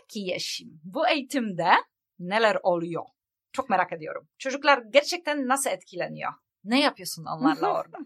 Peki Yeşim, bu eğitimde neler oluyor? Çok merak ediyorum. Çocuklar gerçekten nasıl etkileniyor? Ne yapıyorsun onlarla orada?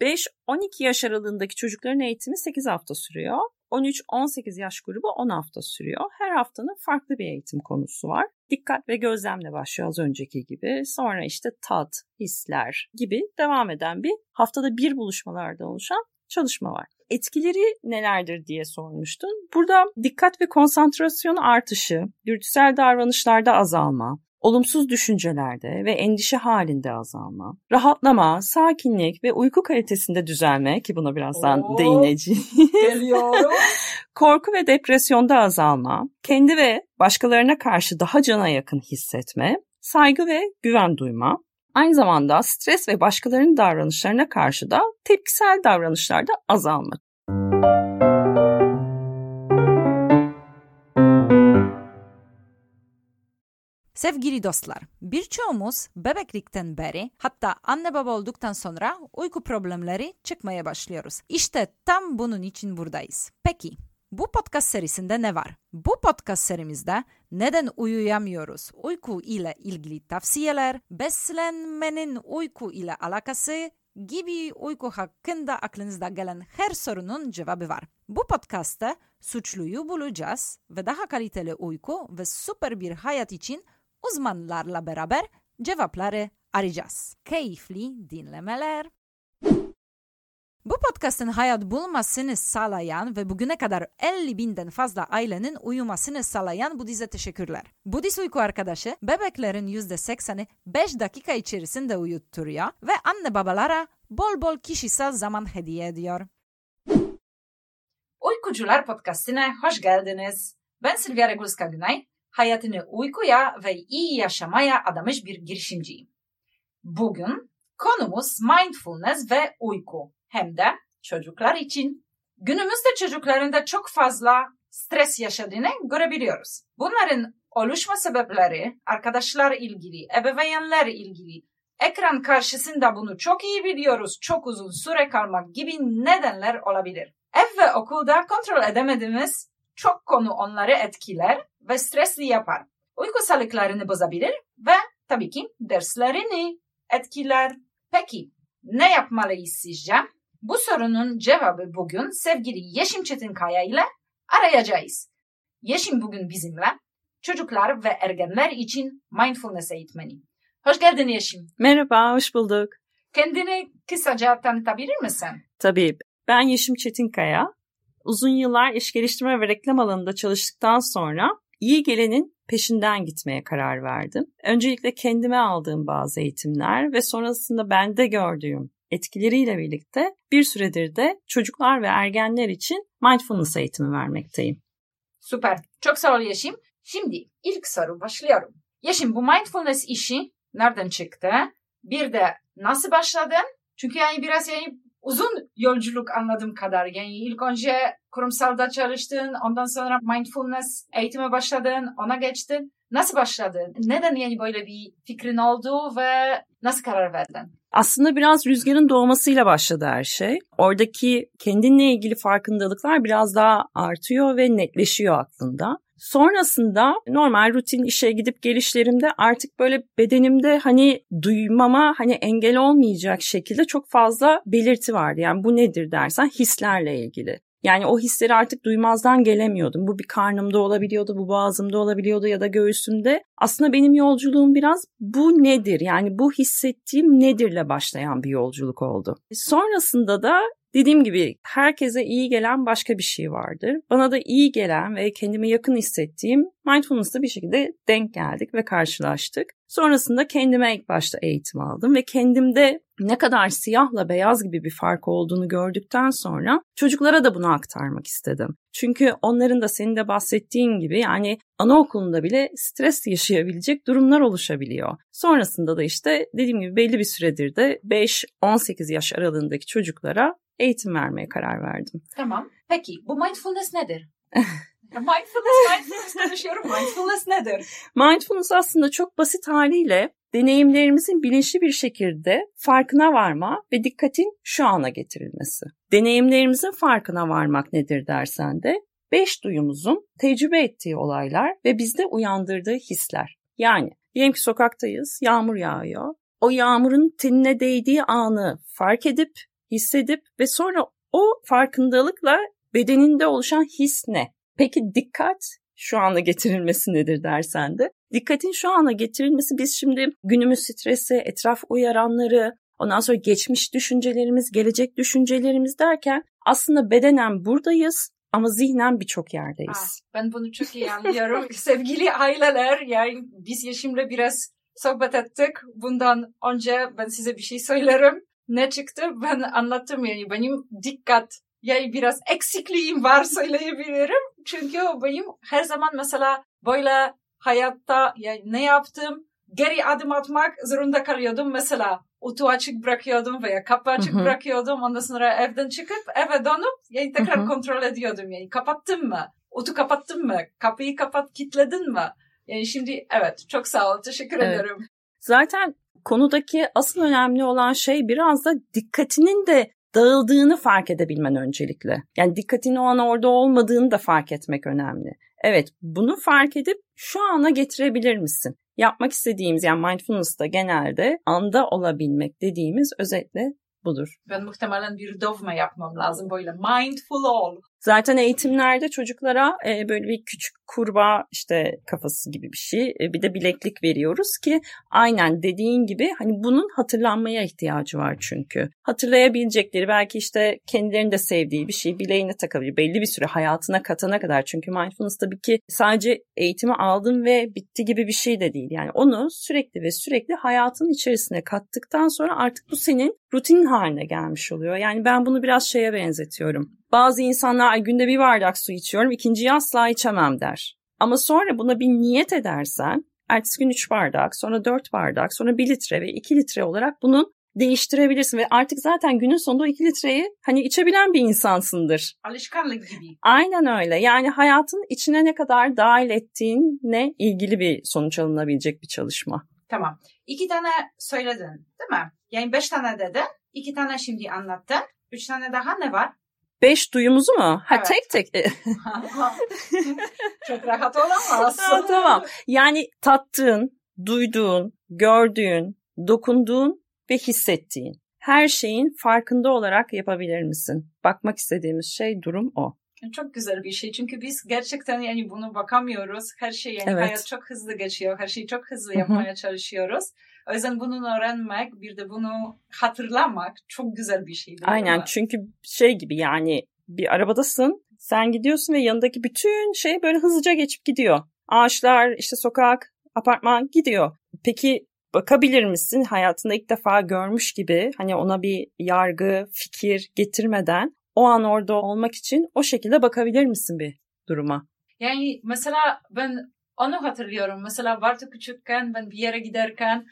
5-12 yaş aralığındaki çocukların eğitimi 8 hafta sürüyor. 13-18 yaş grubu 10 hafta sürüyor. Her haftanın farklı bir eğitim konusu var. Dikkat ve gözlemle başlıyor az önceki gibi. Sonra işte tat, hisler gibi devam eden bir haftada bir buluşmalarda oluşan çalışma var. Etkileri nelerdir diye sormuştun. Burada dikkat ve konsantrasyon artışı, dürtüsel davranışlarda azalma, olumsuz düşüncelerde ve endişe halinde azalma, rahatlama, sakinlik ve uyku kalitesinde düzelme ki buna birazdan Oo, değineceğim. Geliyorum. Korku ve depresyonda azalma, kendi ve başkalarına karşı daha cana yakın hissetme, saygı ve güven duyma, aynı zamanda stres ve başkalarının davranışlarına karşı da tepkisel davranışlarda azalma. Sevgili dostlar, birçoğumuz bebeklikten beri hatta anne baba olduktan sonra uyku problemleri çıkmaya başlıyoruz. İşte tam bunun için buradayız. Peki, bu podcast serisinde ne var? Bu podcast serimizde neden uyuyamıyoruz? Uyku ile ilgili tavsiyeler, beslenmenin uyku ile alakası gibi uyku hakkında aklınızda gelen her sorunun cevabı var. Bu podcast'ta suçluyu bulacağız ve daha kaliteli uyku ve süper bir hayat için uzmanlarla beraber cevapları arayacağız. Keyifli dinlemeler. Bu podcastın hayat bulmasını sağlayan ve bugüne kadar 50 binden fazla ailenin uyumasını sağlayan Budiz'e teşekkürler. Budiz uyku arkadaşı bebeklerin %80'i 5 dakika içerisinde uyutturuyor ve anne babalara bol bol kişisel zaman hediye ediyor. Uykucular podcastine hoş geldiniz. Ben Silvia Regulska Günay hayatını uykuya ve iyi yaşamaya adamış bir girişimciyim. Bugün konumuz mindfulness ve uyku hem de çocuklar için. Günümüzde çocuklarında çok fazla stres yaşadığını görebiliyoruz. Bunların oluşma sebepleri arkadaşlar ilgili, ebeveynler ilgili, ekran karşısında bunu çok iyi biliyoruz, çok uzun süre kalmak gibi nedenler olabilir. Ev ve okulda kontrol edemediğimiz çok konu onları etkiler ve stresli yapar. Uyku sağlıklarını bozabilir ve tabii ki derslerini etkiler. Peki ne yapmalıyız sizce? Bu sorunun cevabı bugün sevgili Yeşim Çetinkaya ile arayacağız. Yeşim bugün bizimle çocuklar ve ergenler için mindfulness eğitmeni. Hoş geldin Yeşim. Merhaba, hoş bulduk. Kendini kısaca tanıtabilir misin? Tabii. Ben Yeşim Çetinkaya. Uzun yıllar iş geliştirme ve reklam alanında çalıştıktan sonra iyi gelenin peşinden gitmeye karar verdim. Öncelikle kendime aldığım bazı eğitimler ve sonrasında bende gördüğüm etkileriyle birlikte bir süredir de çocuklar ve ergenler için mindfulness eğitimi vermekteyim. Süper. Çok sağ ol Yeşim. Şimdi ilk soru başlıyorum. Yeşim bu mindfulness işi nereden çıktı? Bir de nasıl başladın? Çünkü yani biraz yani uzun yolculuk anladığım kadar. Yani ilk önce kurumsalda çalıştın, ondan sonra mindfulness eğitime başladın, ona geçtin. Nasıl başladın? Neden yani böyle bir fikrin oldu ve nasıl karar verdin? Aslında biraz rüzgarın doğmasıyla başladı her şey. Oradaki kendinle ilgili farkındalıklar biraz daha artıyor ve netleşiyor aklında. Sonrasında normal rutin işe gidip gelişlerimde artık böyle bedenimde hani duymama hani engel olmayacak şekilde çok fazla belirti vardı. Yani bu nedir dersen hislerle ilgili. Yani o hisleri artık duymazdan gelemiyordum. Bu bir karnımda olabiliyordu, bu boğazımda olabiliyordu ya da göğsümde. Aslında benim yolculuğum biraz bu nedir? Yani bu hissettiğim nedirle başlayan bir yolculuk oldu. Sonrasında da Dediğim gibi herkese iyi gelen başka bir şey vardır. Bana da iyi gelen ve kendime yakın hissettiğim mindfulness'ta bir şekilde denk geldik ve karşılaştık. Sonrasında kendime ilk başta eğitim aldım ve kendimde ne kadar siyahla beyaz gibi bir fark olduğunu gördükten sonra çocuklara da bunu aktarmak istedim. Çünkü onların da senin de bahsettiğin gibi yani anaokulunda bile stres yaşayabilecek durumlar oluşabiliyor. Sonrasında da işte dediğim gibi belli bir süredir de 5-18 yaş aralığındaki çocuklara eğitim vermeye karar verdim. Tamam. Peki bu mindfulness nedir? mindfulness, mindfulness konuşuyorum. Mindfulness nedir? Mindfulness aslında çok basit haliyle deneyimlerimizin bilinçli bir şekilde farkına varma ve dikkatin şu ana getirilmesi. Deneyimlerimizin farkına varmak nedir dersen de beş duyumuzun tecrübe ettiği olaylar ve bizde uyandırdığı hisler. Yani diyelim ki sokaktayız, yağmur yağıyor. O yağmurun tenine değdiği anı fark edip, hissedip ve sonra o farkındalıkla bedeninde oluşan his ne? Peki dikkat şu ana getirilmesi nedir dersen de. Dikkatin şu ana getirilmesi biz şimdi günümüz stresi, etraf uyaranları, ondan sonra geçmiş düşüncelerimiz, gelecek düşüncelerimiz derken aslında bedenen buradayız ama zihnen birçok yerdeyiz. Ah, ben bunu çok iyi anlıyorum. Sevgili aileler yani biz Yeşim'le biraz sohbet ettik. Bundan önce ben size bir şey söylerim. Ne çıktı? Ben anlattım yani benim dikkat yani biraz eksikliğim var söyleyebilirim. Çünkü benim her zaman mesela böyle hayatta yani ne yaptım? Geri adım atmak zorunda kalıyordum. Mesela otu açık bırakıyordum veya kapı açık Hı-hı. bırakıyordum. Ondan sonra evden çıkıp eve dönüp yani tekrar Hı-hı. kontrol ediyordum. Yani kapattın mı? Otu kapattın mı? Kapıyı kapat, kilitledin mi? Yani şimdi evet çok sağ ol. Teşekkür evet. ederim. Zaten konudaki asıl önemli olan şey biraz da dikkatinin de dağıldığını fark edebilmen öncelikle. Yani dikkatin o an orada olmadığını da fark etmek önemli. Evet bunu fark edip şu ana getirebilir misin? Yapmak istediğimiz yani mindfulness'ta genelde anda olabilmek dediğimiz özetle budur. Ben muhtemelen bir dovma yapmam lazım böyle mindful ol. Zaten eğitimlerde çocuklara e, böyle bir küçük kurbağa işte kafası gibi bir şey e, bir de bileklik veriyoruz ki aynen dediğin gibi hani bunun hatırlanmaya ihtiyacı var çünkü. Hatırlayabilecekleri belki işte kendilerinin de sevdiği bir şey bileğine takabilir belli bir süre hayatına katana kadar çünkü mindfulness tabii ki sadece eğitimi aldım ve bitti gibi bir şey de değil. Yani onu sürekli ve sürekli hayatın içerisine kattıktan sonra artık bu senin rutin haline gelmiş oluyor. Yani ben bunu biraz şeye benzetiyorum bazı insanlar günde bir bardak su içiyorum, ikinciyi asla içemem der. Ama sonra buna bir niyet edersen, ertesi gün 3 bardak, sonra 4 bardak, sonra 1 litre ve 2 litre olarak bunu değiştirebilirsin ve artık zaten günün sonunda o 2 litreyi hani içebilen bir insansındır. Alışkanlık gibi. Aynen öyle. Yani hayatın içine ne kadar dahil ettiğinle ilgili bir sonuç alınabilecek bir çalışma. Tamam. İki tane söyledin değil mi? Yani beş tane dedin. iki tane şimdi anlattın. Üç tane daha ne var? Beş duyumuzu mu? Ha evet. tek tek. Çok rahat olamaz. ha, tamam. Yani tattığın, duyduğun, gördüğün, dokunduğun ve hissettiğin her şeyin farkında olarak yapabilir misin? Bakmak istediğimiz şey durum o. Çok güzel bir şey çünkü biz gerçekten yani bunu bakamıyoruz. Her şey yani evet. hayat çok hızlı geçiyor. Her şeyi çok hızlı yapmaya çalışıyoruz. O yüzden bunu öğrenmek bir de bunu hatırlamak çok güzel bir şey. Aynen çünkü şey gibi yani bir arabadasın sen gidiyorsun ve yanındaki bütün şey böyle hızlıca geçip gidiyor. Ağaçlar işte sokak apartman gidiyor. Peki bakabilir misin hayatında ilk defa görmüş gibi hani ona bir yargı, fikir getirmeden o an orada olmak için o şekilde bakabilir misin bir duruma? Yani mesela ben onu hatırlıyorum. Mesela vardı küçükken ben bir yere giderken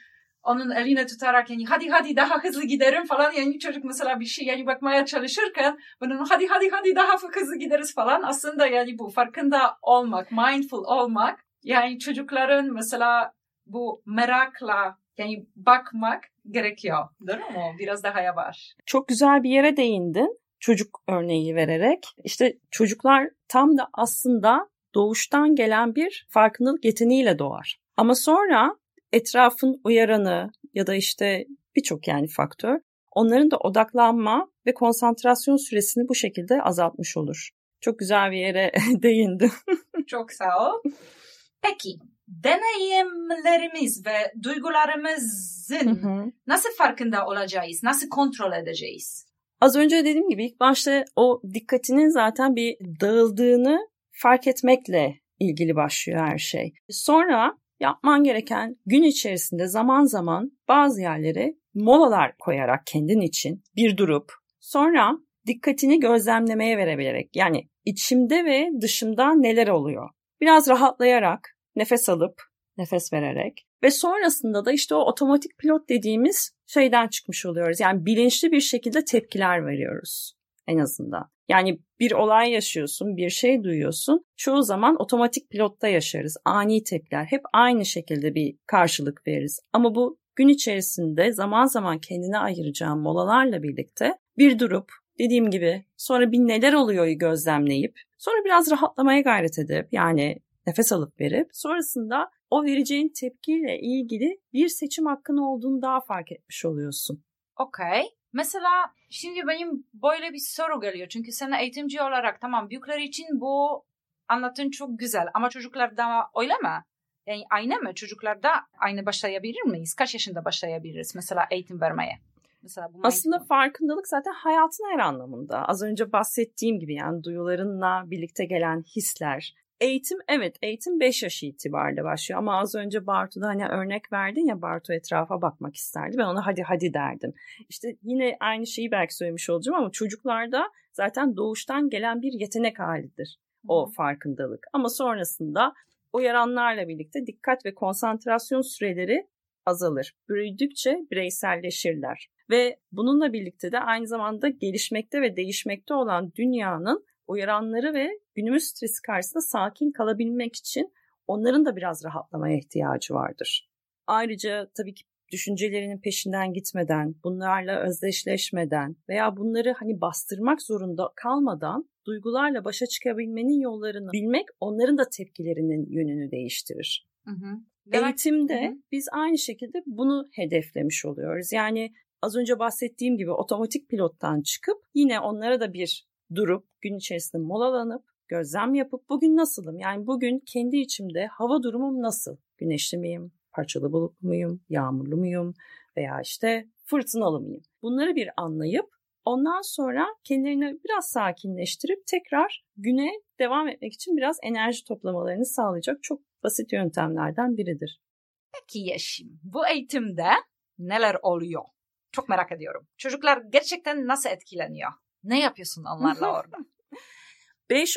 onun eline tutarak yani hadi hadi daha hızlı giderim falan yani çocuk mesela bir şey yani bakmaya çalışırken bunun hadi hadi hadi daha hızlı gideriz falan aslında yani bu farkında olmak, mindful olmak yani çocukların mesela bu merakla yani bakmak gerekiyor. Değil mi? Biraz daha yavaş. Çok güzel bir yere değindin çocuk örneği vererek. İşte çocuklar tam da aslında doğuştan gelen bir farkındalık yeteneğiyle doğar. Ama sonra etrafın uyaranı ya da işte birçok yani faktör onların da odaklanma ve konsantrasyon süresini bu şekilde azaltmış olur. Çok güzel bir yere değindim. Çok sağ ol. Peki deneyimlerimiz ve duygularımızın hı hı. nasıl farkında olacağız? Nasıl kontrol edeceğiz? Az önce dediğim gibi ilk başta o dikkatinin zaten bir dağıldığını fark etmekle ilgili başlıyor her şey. Sonra yapman gereken gün içerisinde zaman zaman bazı yerlere molalar koyarak kendin için bir durup sonra dikkatini gözlemlemeye verebilerek yani içimde ve dışımda neler oluyor. Biraz rahatlayarak nefes alıp nefes vererek ve sonrasında da işte o otomatik pilot dediğimiz şeyden çıkmış oluyoruz. Yani bilinçli bir şekilde tepkiler veriyoruz en azından. Yani bir olay yaşıyorsun, bir şey duyuyorsun. Çoğu zaman otomatik pilotta yaşarız. Ani tepkiler. Hep aynı şekilde bir karşılık veririz. Ama bu gün içerisinde zaman zaman kendine ayıracağım molalarla birlikte bir durup dediğim gibi sonra bir neler oluyor gözlemleyip sonra biraz rahatlamaya gayret edip yani nefes alıp verip sonrasında o vereceğin tepkiyle ilgili bir seçim hakkın olduğunu daha fark etmiş oluyorsun. Okey. Mesela şimdi benim böyle bir soru geliyor. Çünkü sen eğitimci olarak tamam büyükler için bu anlattığın çok güzel ama çocuklar da öyle mi? Yani aynı mı? Çocuklarda aynı başlayabilir miyiz? Kaç yaşında başlayabiliriz mesela eğitim vermeye? Mesela bu Aslında farkındalık zaten hayatın her anlamında. Az önce bahsettiğim gibi yani duyularınla birlikte gelen hisler, Eğitim evet eğitim 5 yaş itibariyle başlıyor ama az önce Bartu'da hani örnek verdin ya Bartu etrafa bakmak isterdi. Ben ona hadi hadi derdim. İşte yine aynı şeyi belki söylemiş olacağım ama çocuklarda zaten doğuştan gelen bir yetenek halidir o farkındalık. Ama sonrasında uyaranlarla birlikte dikkat ve konsantrasyon süreleri azalır. Büyüdükçe bireyselleşirler. Ve bununla birlikte de aynı zamanda gelişmekte ve değişmekte olan dünyanın uyaranları ve günümüz stresi karşısında sakin kalabilmek için onların da biraz rahatlamaya ihtiyacı vardır. Ayrıca tabii ki düşüncelerinin peşinden gitmeden, bunlarla özdeşleşmeden veya bunları hani bastırmak zorunda kalmadan duygularla başa çıkabilmenin yollarını bilmek onların da tepkilerinin yönünü değiştirir. Hı hı. Eğitimde hı hı. biz aynı şekilde bunu hedeflemiş oluyoruz. Yani az önce bahsettiğim gibi otomatik pilottan çıkıp yine onlara da bir durup gün içerisinde molalanıp gözlem yapıp bugün nasılım? Yani bugün kendi içimde hava durumum nasıl? Güneşli miyim? Parçalı bulutlu muyum? Yağmurlu muyum? Veya işte fırtınalı mıyım? Bunları bir anlayıp ondan sonra kendilerini biraz sakinleştirip tekrar güne devam etmek için biraz enerji toplamalarını sağlayacak çok basit yöntemlerden biridir. Peki Yeşim, bu eğitimde neler oluyor? Çok merak ediyorum. Çocuklar gerçekten nasıl etkileniyor? Ne yapıyorsun onlarla orada? 5-12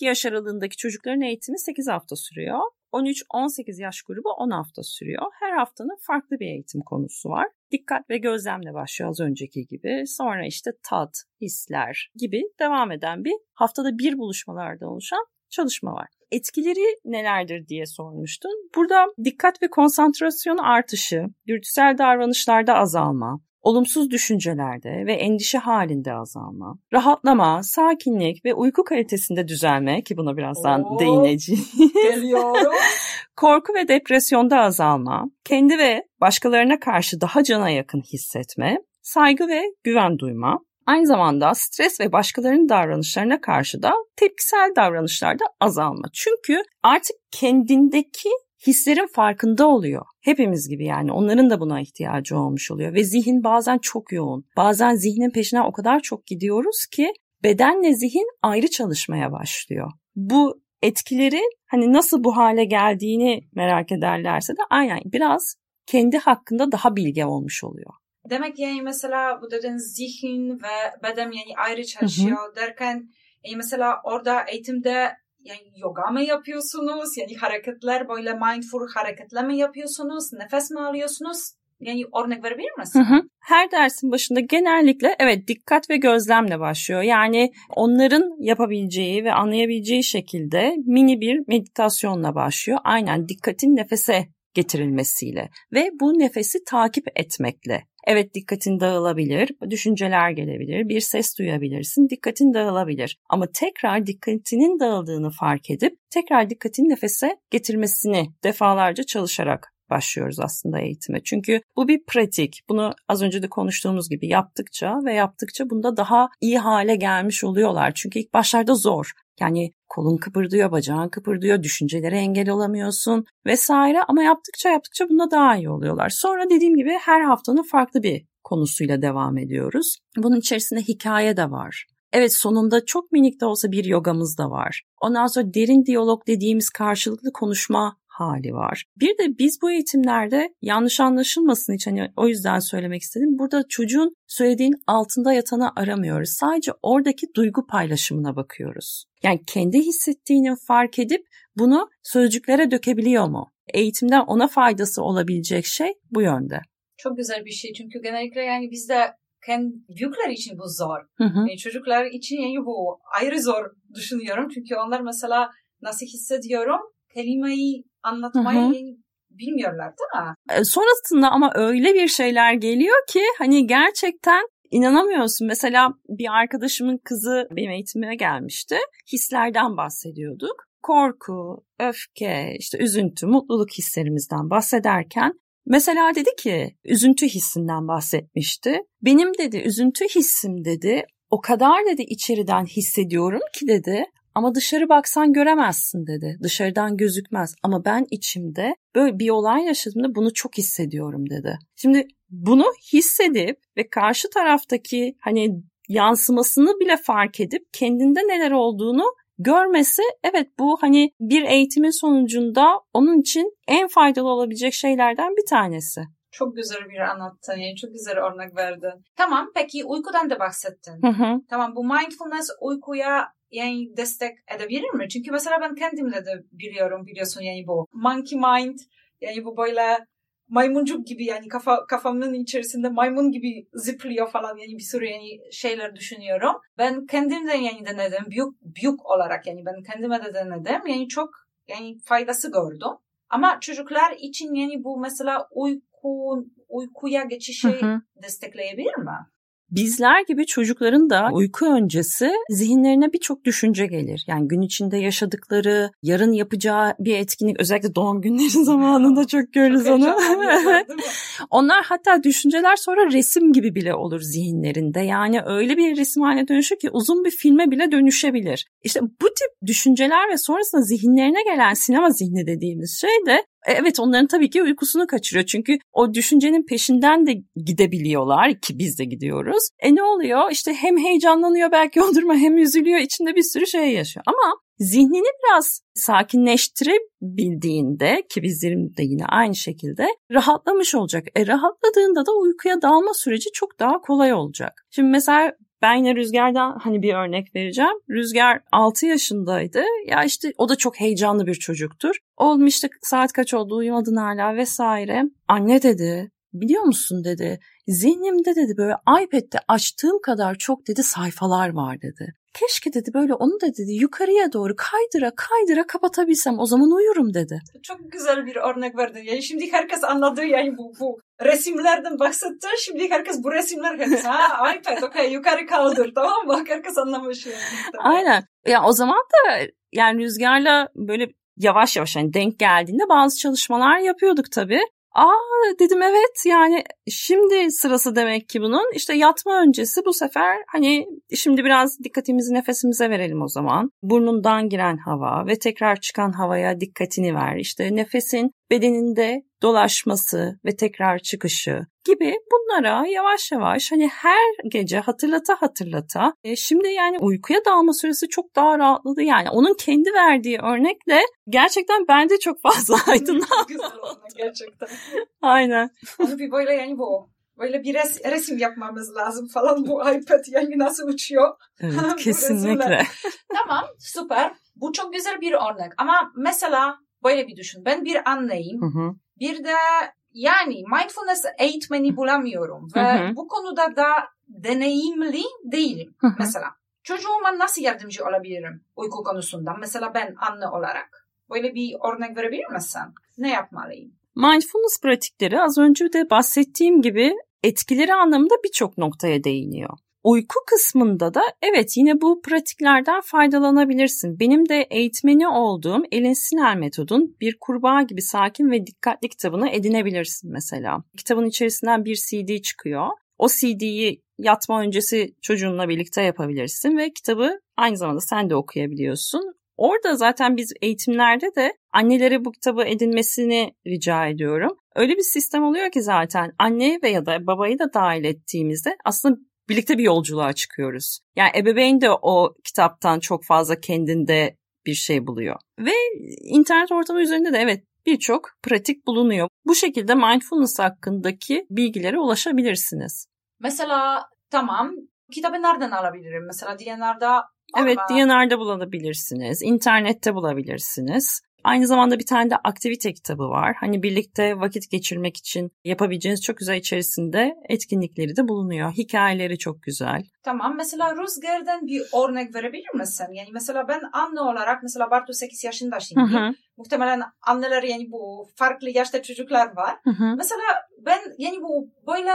yaş aralığındaki çocukların eğitimi 8 hafta sürüyor. 13-18 yaş grubu 10 hafta sürüyor. Her haftanın farklı bir eğitim konusu var. Dikkat ve gözlemle başlıyor az önceki gibi. Sonra işte tat, hisler gibi devam eden bir haftada bir buluşmalarda oluşan çalışma var. Etkileri nelerdir diye sormuştun. Burada dikkat ve konsantrasyon artışı, dürtüsel davranışlarda azalma, olumsuz düşüncelerde ve endişe halinde azalma, rahatlama, sakinlik ve uyku kalitesinde düzelme ki buna birazdan Oo, değineceğiz. Geliyorum. Korku ve depresyonda azalma, kendi ve başkalarına karşı daha cana yakın hissetme, saygı ve güven duyma, Aynı zamanda stres ve başkalarının davranışlarına karşı da tepkisel davranışlarda azalma. Çünkü artık kendindeki hislerin farkında oluyor. Hepimiz gibi yani onların da buna ihtiyacı olmuş oluyor ve zihin bazen çok yoğun. Bazen zihnin peşine o kadar çok gidiyoruz ki bedenle zihin ayrı çalışmaya başlıyor. Bu etkilerin hani nasıl bu hale geldiğini merak ederlerse de aynen biraz kendi hakkında daha bilge olmuş oluyor. Demek yani mesela bu dediğin zihin ve beden yani ayrı çalışıyor hı hı. derken yani mesela orada eğitimde yani yoga mı yapıyorsunuz? Yani hareketler böyle mindful hareketler mi yapıyorsunuz? Nefes mi alıyorsunuz? Yani örnek verebilir misin? Hı hı. Her dersin başında genellikle evet dikkat ve gözlemle başlıyor. Yani onların yapabileceği ve anlayabileceği şekilde mini bir meditasyonla başlıyor. Aynen dikkatin nefese getirilmesiyle ve bu nefesi takip etmekle. Evet dikkatin dağılabilir, düşünceler gelebilir, bir ses duyabilirsin, dikkatin dağılabilir. Ama tekrar dikkatinin dağıldığını fark edip tekrar dikkatin nefese getirmesini defalarca çalışarak başlıyoruz aslında eğitime. Çünkü bu bir pratik. Bunu az önce de konuştuğumuz gibi yaptıkça ve yaptıkça bunda daha iyi hale gelmiş oluyorlar. Çünkü ilk başlarda zor. Yani kolun kıpırdıyor, bacağın kıpırdıyor, düşüncelere engel olamıyorsun vesaire ama yaptıkça yaptıkça bunda daha iyi oluyorlar. Sonra dediğim gibi her haftanın farklı bir konusuyla devam ediyoruz. Bunun içerisinde hikaye de var. Evet sonunda çok minik de olsa bir yogamız da var. Ondan sonra derin diyalog dediğimiz karşılıklı konuşma hali var. Bir de biz bu eğitimlerde yanlış anlaşılmasın için hani o yüzden söylemek istedim. Burada çocuğun söylediğin altında yatanı aramıyoruz. Sadece oradaki duygu paylaşımına bakıyoruz. Yani kendi hissettiğini fark edip bunu sözcüklere dökebiliyor mu? Eğitimden ona faydası olabilecek şey bu yönde. Çok güzel bir şey çünkü genellikle yani bizde kendi büyükler için bu zor. Hı hı. Yani çocuklar için yani bu ayrı zor düşünüyorum. Çünkü onlar mesela nasıl hissediyorum kelimeyi anlatmayı bilmiyorlar değil mi? E, sonrasında ama öyle bir şeyler geliyor ki hani gerçekten İnanamıyorsun. Mesela bir arkadaşımın kızı benim eğitimime gelmişti. Hislerden bahsediyorduk. Korku, öfke, işte üzüntü, mutluluk hislerimizden bahsederken mesela dedi ki üzüntü hissinden bahsetmişti. Benim dedi üzüntü hissim dedi o kadar dedi içeriden hissediyorum ki dedi ama dışarı baksan göremezsin dedi. Dışarıdan gözükmez ama ben içimde böyle bir olay yaşadığımda bunu çok hissediyorum dedi. Şimdi bunu hissedip ve karşı taraftaki hani yansımasını bile fark edip kendinde neler olduğunu görmesi evet bu hani bir eğitimin sonucunda onun için en faydalı olabilecek şeylerden bir tanesi. Çok güzel bir anlattın. Yani çok güzel örnek verdin. Tamam peki uykudan da bahsettin. Hı hı. Tamam bu mindfulness uykuya yani destek edebilir mi? Çünkü mesela ben kendimle de biliyorum biliyorsun yani bu monkey mind yani bu böyle maymuncuk gibi yani kafa kafamın içerisinde maymun gibi zıplıyor falan yani bir sürü yani şeyler düşünüyorum. Ben kendimden yani denedim büyük büyük olarak yani ben kendime de denedim yani çok yani faydası gördüm. Ama çocuklar için yani bu mesela uyku uykuya geçişi hı hı. destekleyebilir mi? Bizler gibi çocukların da uyku öncesi zihinlerine birçok düşünce gelir. Yani gün içinde yaşadıkları, yarın yapacağı bir etkinlik özellikle doğum günleri zamanında çok görürüz çok onu. Onlar hatta düşünceler sonra resim gibi bile olur zihinlerinde. Yani öyle bir resim haline dönüşür ki uzun bir filme bile dönüşebilir. İşte bu tip düşünceler ve sonrasında zihinlerine gelen sinema zihni dediğimiz şey de evet onların tabii ki uykusunu kaçırıyor. Çünkü o düşüncenin peşinden de gidebiliyorlar ki biz de gidiyoruz. E ne oluyor? İşte hem heyecanlanıyor belki o duruma hem üzülüyor. içinde bir sürü şey yaşıyor. Ama zihnini biraz sakinleştirebildiğinde ki bizim de yine aynı şekilde rahatlamış olacak. E rahatladığında da uykuya dalma süreci çok daha kolay olacak. Şimdi mesela ben yine Rüzgar'dan hani bir örnek vereceğim. Rüzgar 6 yaşındaydı. Ya işte o da çok heyecanlı bir çocuktur. Oğlum işte saat kaç oldu uyumadın hala vesaire. Anne dedi biliyor musun dedi. Zihnimde dedi böyle iPad'de açtığım kadar çok dedi sayfalar var dedi. Keşke dedi böyle onu da dedi yukarıya doğru kaydıra kaydıra kapatabilsem o zaman uyurum dedi. Çok güzel bir örnek verdin. Yani şimdi herkes anladı yani bu, bu resimlerden bahsetti. Şimdi herkes bu resimler herkes ha iPad okey yukarı kaldır tamam mı? Herkes anlamış yani. Aynen. Ya o zaman da yani rüzgarla böyle yavaş yavaş hani denk geldiğinde bazı çalışmalar yapıyorduk tabii. Aa dedim evet yani şimdi sırası demek ki bunun. İşte yatma öncesi bu sefer hani şimdi biraz dikkatimizi nefesimize verelim o zaman. Burnundan giren hava ve tekrar çıkan havaya dikkatini ver. İşte nefesin bedeninde dolaşması ve tekrar çıkışı gibi bunlara yavaş yavaş hani her gece hatırlata hatırlata e, şimdi yani uykuya dalma süresi çok daha rahatladı yani onun kendi verdiği örnekle gerçekten bende çok fazla aydınlandı. Güzel gerçekten. Aynen. Onu bir böyle yani bu böyle bir res, resim yapmamız lazım falan bu iPad yani nasıl uçuyor. Evet kesinlikle. tamam süper. Bu çok güzel bir örnek ama mesela böyle bir düşün. Ben bir anneyim. Hı hı. Bir de yani mindfulness eğitmeni bulamıyorum ve hı hı. bu konuda da deneyimli değilim. Hı hı. Mesela çocuğuma nasıl yardımcı olabilirim uyku konusunda? Mesela ben anne olarak. Böyle bir örnek verebilir misin? Ne yapmalıyım? Mindfulness pratikleri az önce de bahsettiğim gibi etkileri anlamında birçok noktaya değiniyor. Uyku kısmında da evet yine bu pratiklerden faydalanabilirsin. Benim de eğitmeni olduğum Elin Sinel metodun bir kurbağa gibi sakin ve dikkatli kitabını edinebilirsin mesela. Kitabın içerisinden bir CD çıkıyor. O CD'yi yatma öncesi çocuğunla birlikte yapabilirsin ve kitabı aynı zamanda sen de okuyabiliyorsun. Orada zaten biz eğitimlerde de annelere bu kitabı edinmesini rica ediyorum. Öyle bir sistem oluyor ki zaten anne ve ya da babayı da dahil ettiğimizde aslında birlikte bir yolculuğa çıkıyoruz. Yani ebeveyn de o kitaptan çok fazla kendinde bir şey buluyor. Ve internet ortamı üzerinde de evet birçok pratik bulunuyor. Bu şekilde mindfulness hakkındaki bilgilere ulaşabilirsiniz. Mesela tamam kitabı nereden alabilirim? Mesela DNR'da Evet, DNR'da bulabilirsiniz, internette bulabilirsiniz. Aynı zamanda bir tane de aktivite kitabı var. Hani birlikte vakit geçirmek için yapabileceğiniz çok güzel içerisinde etkinlikleri de bulunuyor. Hikayeleri çok güzel. Tamam. Mesela Rüzgar'dan bir örnek verebilir misin? Yani mesela ben anne olarak mesela Bartu 8 yaşında şimdi. Hı hı. Muhtemelen anneler yani bu farklı yaşta çocuklar var. Hı hı. Mesela ben yani bu böyle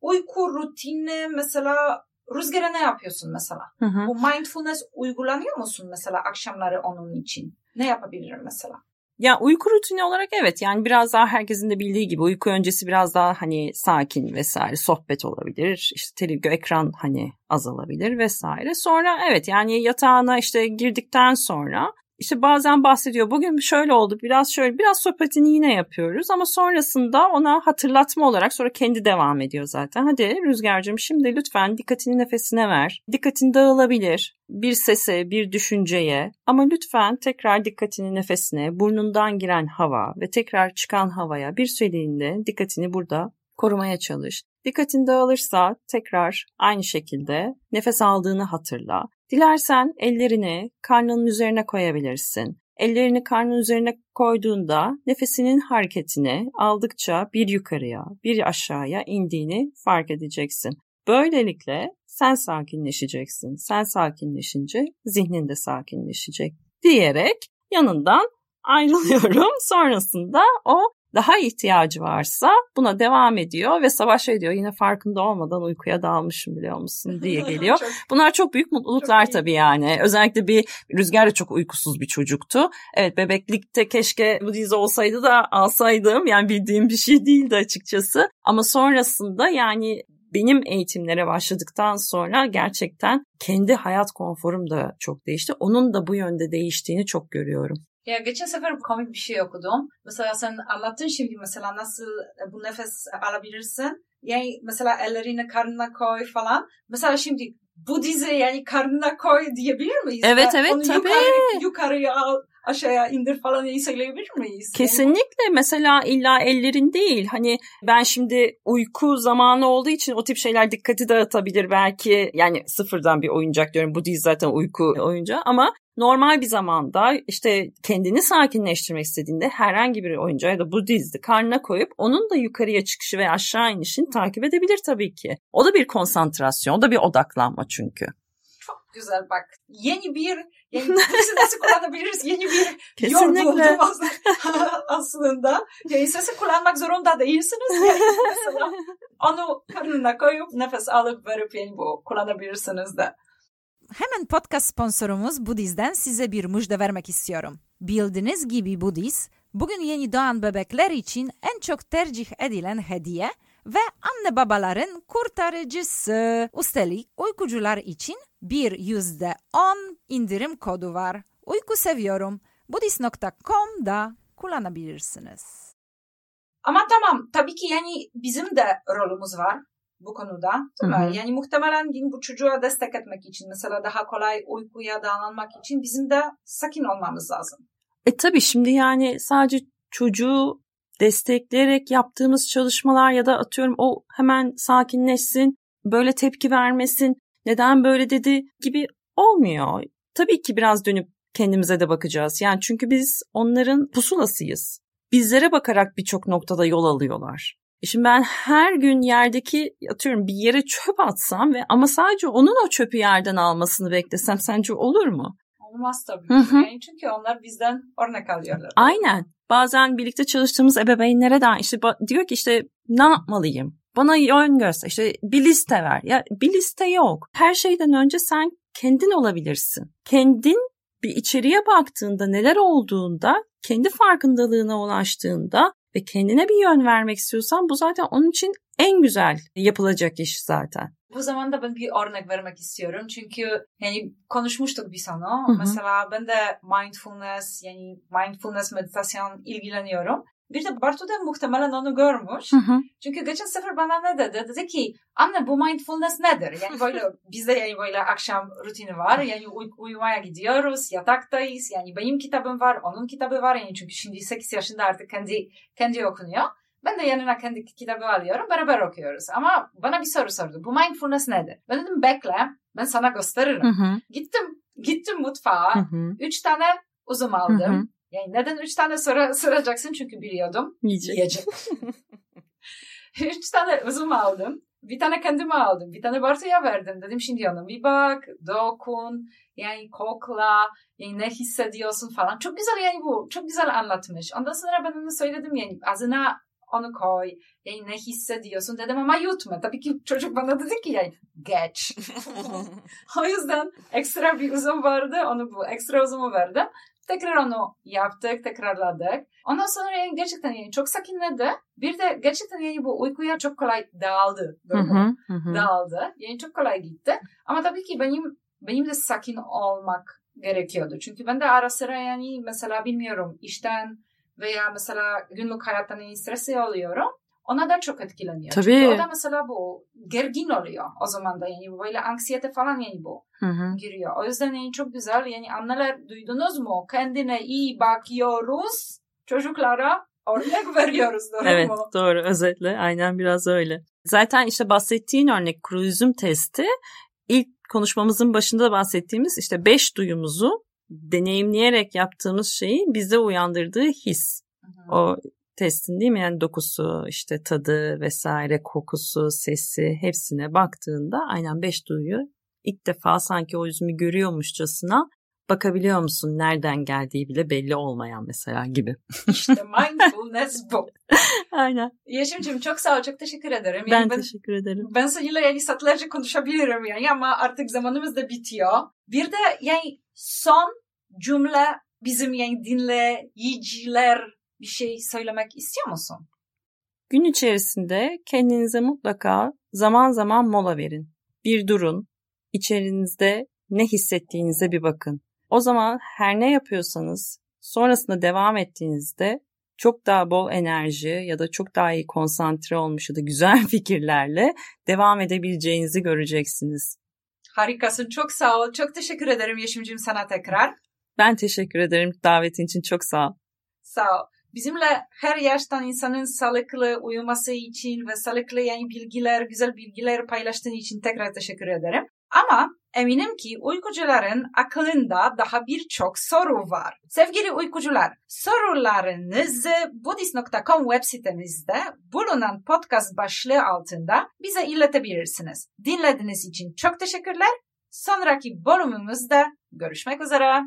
uyku rutini mesela rüzgara ne yapıyorsun mesela? Hı hı. Bu mindfulness uygulanıyor musun mesela akşamları onun için? Ne yapabilirim mesela? Ya uyku rutini olarak evet yani biraz daha herkesin de bildiği gibi uyku öncesi biraz daha hani sakin vesaire sohbet olabilir. İşte televizyon ekran hani azalabilir vesaire. Sonra evet yani yatağına işte girdikten sonra işte bazen bahsediyor bugün şöyle oldu biraz şöyle biraz sohbetini yine yapıyoruz ama sonrasında ona hatırlatma olarak sonra kendi devam ediyor zaten. Hadi Rüzgar'cığım şimdi lütfen dikkatini nefesine ver. Dikkatin dağılabilir bir sese bir düşünceye ama lütfen tekrar dikkatini nefesine burnundan giren hava ve tekrar çıkan havaya bir süreliğinde dikkatini burada korumaya çalış. Dikkatin dağılırsa tekrar aynı şekilde nefes aldığını hatırla. Dilersen ellerini karnının üzerine koyabilirsin. Ellerini karnın üzerine koyduğunda nefesinin hareketini aldıkça bir yukarıya, bir aşağıya indiğini fark edeceksin. Böylelikle sen sakinleşeceksin. Sen sakinleşince zihnin de sakinleşecek diyerek yanından ayrılıyorum. Sonrasında o daha ihtiyacı varsa buna devam ediyor ve savaş şey diyor yine farkında olmadan uykuya dalmışım biliyor musun diye geliyor. çok, Bunlar çok büyük mutluluklar çok tabii yani. Özellikle bir Rüzgar da çok uykusuz bir çocuktu. Evet bebeklikte keşke bu dizi olsaydı da alsaydım. Yani bildiğim bir şey değildi açıkçası. Ama sonrasında yani benim eğitimlere başladıktan sonra gerçekten kendi hayat konforum da çok değişti. Onun da bu yönde değiştiğini çok görüyorum. Ya geçen sefer komik bir şey okudum. Mesela sen anlattın şimdi mesela nasıl bu nefes alabilirsin. Yani mesela ellerini karnına koy falan. Mesela şimdi bu dizi yani karnına koy diyebilir miyiz? Evet evet Onu tabii. Yukarı, yukarıya al aşağıya indir falan iyi söyleyebilir miyiz? Kesinlikle mesela illa ellerin değil hani ben şimdi uyku zamanı olduğu için o tip şeyler dikkati dağıtabilir belki yani sıfırdan bir oyuncak diyorum bu değil zaten uyku oyuncağı ama normal bir zamanda işte kendini sakinleştirmek istediğinde herhangi bir oyuncağı ya da bu dizdi karnına koyup onun da yukarıya çıkışı ve aşağı inişini takip edebilir tabii ki. O da bir konsantrasyon, o da bir odaklanma çünkü. Güzel bak. Yeni bir yani nasıl kullanabiliriz? Yeni bir Kesinlikle. yol buldum aslında. Yani sesi kullanmak zorunda değilsiniz. Yani mesela onu karnına koyup nefes alıp verip yani bu kullanabilirsiniz de. Hemen podcast sponsorumuz Budiz'den size bir müjde vermek istiyorum. Bildiğiniz gibi Budiz, bugün yeni doğan bebekler için en çok tercih edilen hediye ve anne babaların kurtarıcısı. Üstelik uykucular için bir yüzde on indirim kodu var. Uyku seviyorum. Budis.com'da kullanabilirsiniz. Ama tamam tabii ki yani bizim de rolümüz var bu konuda. Değil mi? Hı hı. Yani muhtemelen bu çocuğa destek etmek için mesela daha kolay uykuya davranmak için bizim de sakin olmamız lazım. E tabii şimdi yani sadece çocuğu destekleyerek yaptığımız çalışmalar ya da atıyorum o hemen sakinleşsin, böyle tepki vermesin, neden böyle dedi gibi olmuyor. Tabii ki biraz dönüp kendimize de bakacağız. Yani çünkü biz onların pusulasıyız. Bizlere bakarak birçok noktada yol alıyorlar. E şimdi ben her gün yerdeki atıyorum bir yere çöp atsam ve ama sadece onun o çöpü yerden almasını beklesem sence olur mu? Olmaz tabii. Hı Yani çünkü onlar bizden örnek alıyorlar. Aynen. Bazen birlikte çalıştığımız ebeveynlere de işte diyor ki işte ne yapmalıyım? Bana yön göster. İşte bir liste ver. Ya bir liste yok. Her şeyden önce sen kendin olabilirsin. Kendin bir içeriye baktığında neler olduğunda kendi farkındalığına ulaştığında ve kendine bir yön vermek istiyorsan bu zaten onun için en güzel yapılacak iş zaten. Bu zamanda ben bir örnek vermek istiyorum. Çünkü yani konuşmuştuk bir sana. Mesela ben de mindfulness yani mindfulness meditasyon ilgileniyorum. Bir de Bartu da muhtemelen onu görmüş. Hı hı. Çünkü geçen sefer bana ne dedi? Dedi ki anne bu mindfulness nedir? Yani böyle bizde yani böyle akşam rutini var. Yani uy- uyumaya gidiyoruz, yataktayız. Yani benim kitabım var, onun kitabı var. Yani çünkü şimdi 8 yaşında artık kendi kendi okunuyor. Ben de yanına kendi kitabı alıyorum, beraber okuyoruz. Ama bana bir soru sordu. Bu mindfulness nedir? Ben dedim bekle, ben sana gösteririm. Hı hı. Gittim, gittim mutfağa. Hı hı. Üç tane uzun aldım. Hı hı. Yani neden üç tane soru soracaksın? Çünkü biliyordum. Yiyecek. Yiyecek. üç tane uzun aldım. Bir tane kendime aldım. Bir tane Bartu'ya verdim. Dedim şimdi ona bir bak, dokun, yani kokla, yani ne hissediyorsun falan. Çok güzel yani bu. Çok güzel anlatmış. Ondan sonra ben onu söyledim yani ağzına onu koy. Yani ne hissediyorsun dedim ama yutma. Tabii ki çocuk bana dedi ki yani geç. o yüzden ekstra bir uzun vardı. Onu bu ekstra uzumu verdim. Tekrar onu yaptık, tekrarladık. Ondan sonra yani gerçekten yani çok sakinledi. Bir de gerçekten yani bu uykuya çok kolay dağıldı. Hı hı, hı. Dağıldı. Yani çok kolay gitti. Ama tabii ki benim benim de sakin olmak gerekiyordu. Çünkü ben de ara sıra yani mesela bilmiyorum işten veya mesela günlük hayattan yani stresi oluyorum. Ona da çok etkileniyor. Tabii. Çünkü o da mesela bu gergin oluyor o zaman da yani böyle anksiyete falan yani bu hı hı. giriyor. O yüzden yani çok güzel yani anneler duydunuz mu? Kendine iyi bakıyoruz çocuklara örnek veriyoruz doğru evet, mu? Evet doğru özetle aynen biraz öyle. Zaten işte bahsettiğin örnek kruzum testi ilk konuşmamızın başında bahsettiğimiz işte beş duyumuzu deneyimleyerek yaptığımız şeyi bize uyandırdığı his. Hı hı. O testin değil mi? Yani dokusu, işte tadı vesaire, kokusu, sesi hepsine baktığında aynen beş duyuyu ilk defa sanki o yüzümü görüyormuşçasına bakabiliyor musun? Nereden geldiği bile belli olmayan mesela gibi. İşte mindfulness bu. Aynen. Yeşimciğim çok sağ ol. Çok teşekkür ederim. Yani ben, ben teşekkür ederim. Ben seninle yani saatlerce konuşabilirim yani ama artık zamanımız da bitiyor. Bir de yani son cümle bizim yani dinleyiciler bir şey söylemek istiyor musun? Gün içerisinde kendinize mutlaka zaman zaman mola verin. Bir durun. İçerinizde ne hissettiğinize bir bakın. O zaman her ne yapıyorsanız sonrasında devam ettiğinizde çok daha bol enerji ya da çok daha iyi konsantre olmuş ya da güzel fikirlerle devam edebileceğinizi göreceksiniz. Harikasın. Çok sağ ol. Çok teşekkür ederim Yeşimciğim sana tekrar. Ben teşekkür ederim davetin için. Çok sağ ol. Sağ ol. Bizimle her yaştan insanın sağlıklı uyuması için ve sağlıklı yani bilgiler, güzel bilgiler paylaştığın için tekrar teşekkür ederim. Ama eminim ki uykucuların aklında daha birçok soru var. Sevgili uykucular, sorularınızı budist.com web sitemizde bulunan podcast başlığı altında bize iletebilirsiniz. Dinlediğiniz için çok teşekkürler. Sonraki bölümümüzde görüşmek üzere.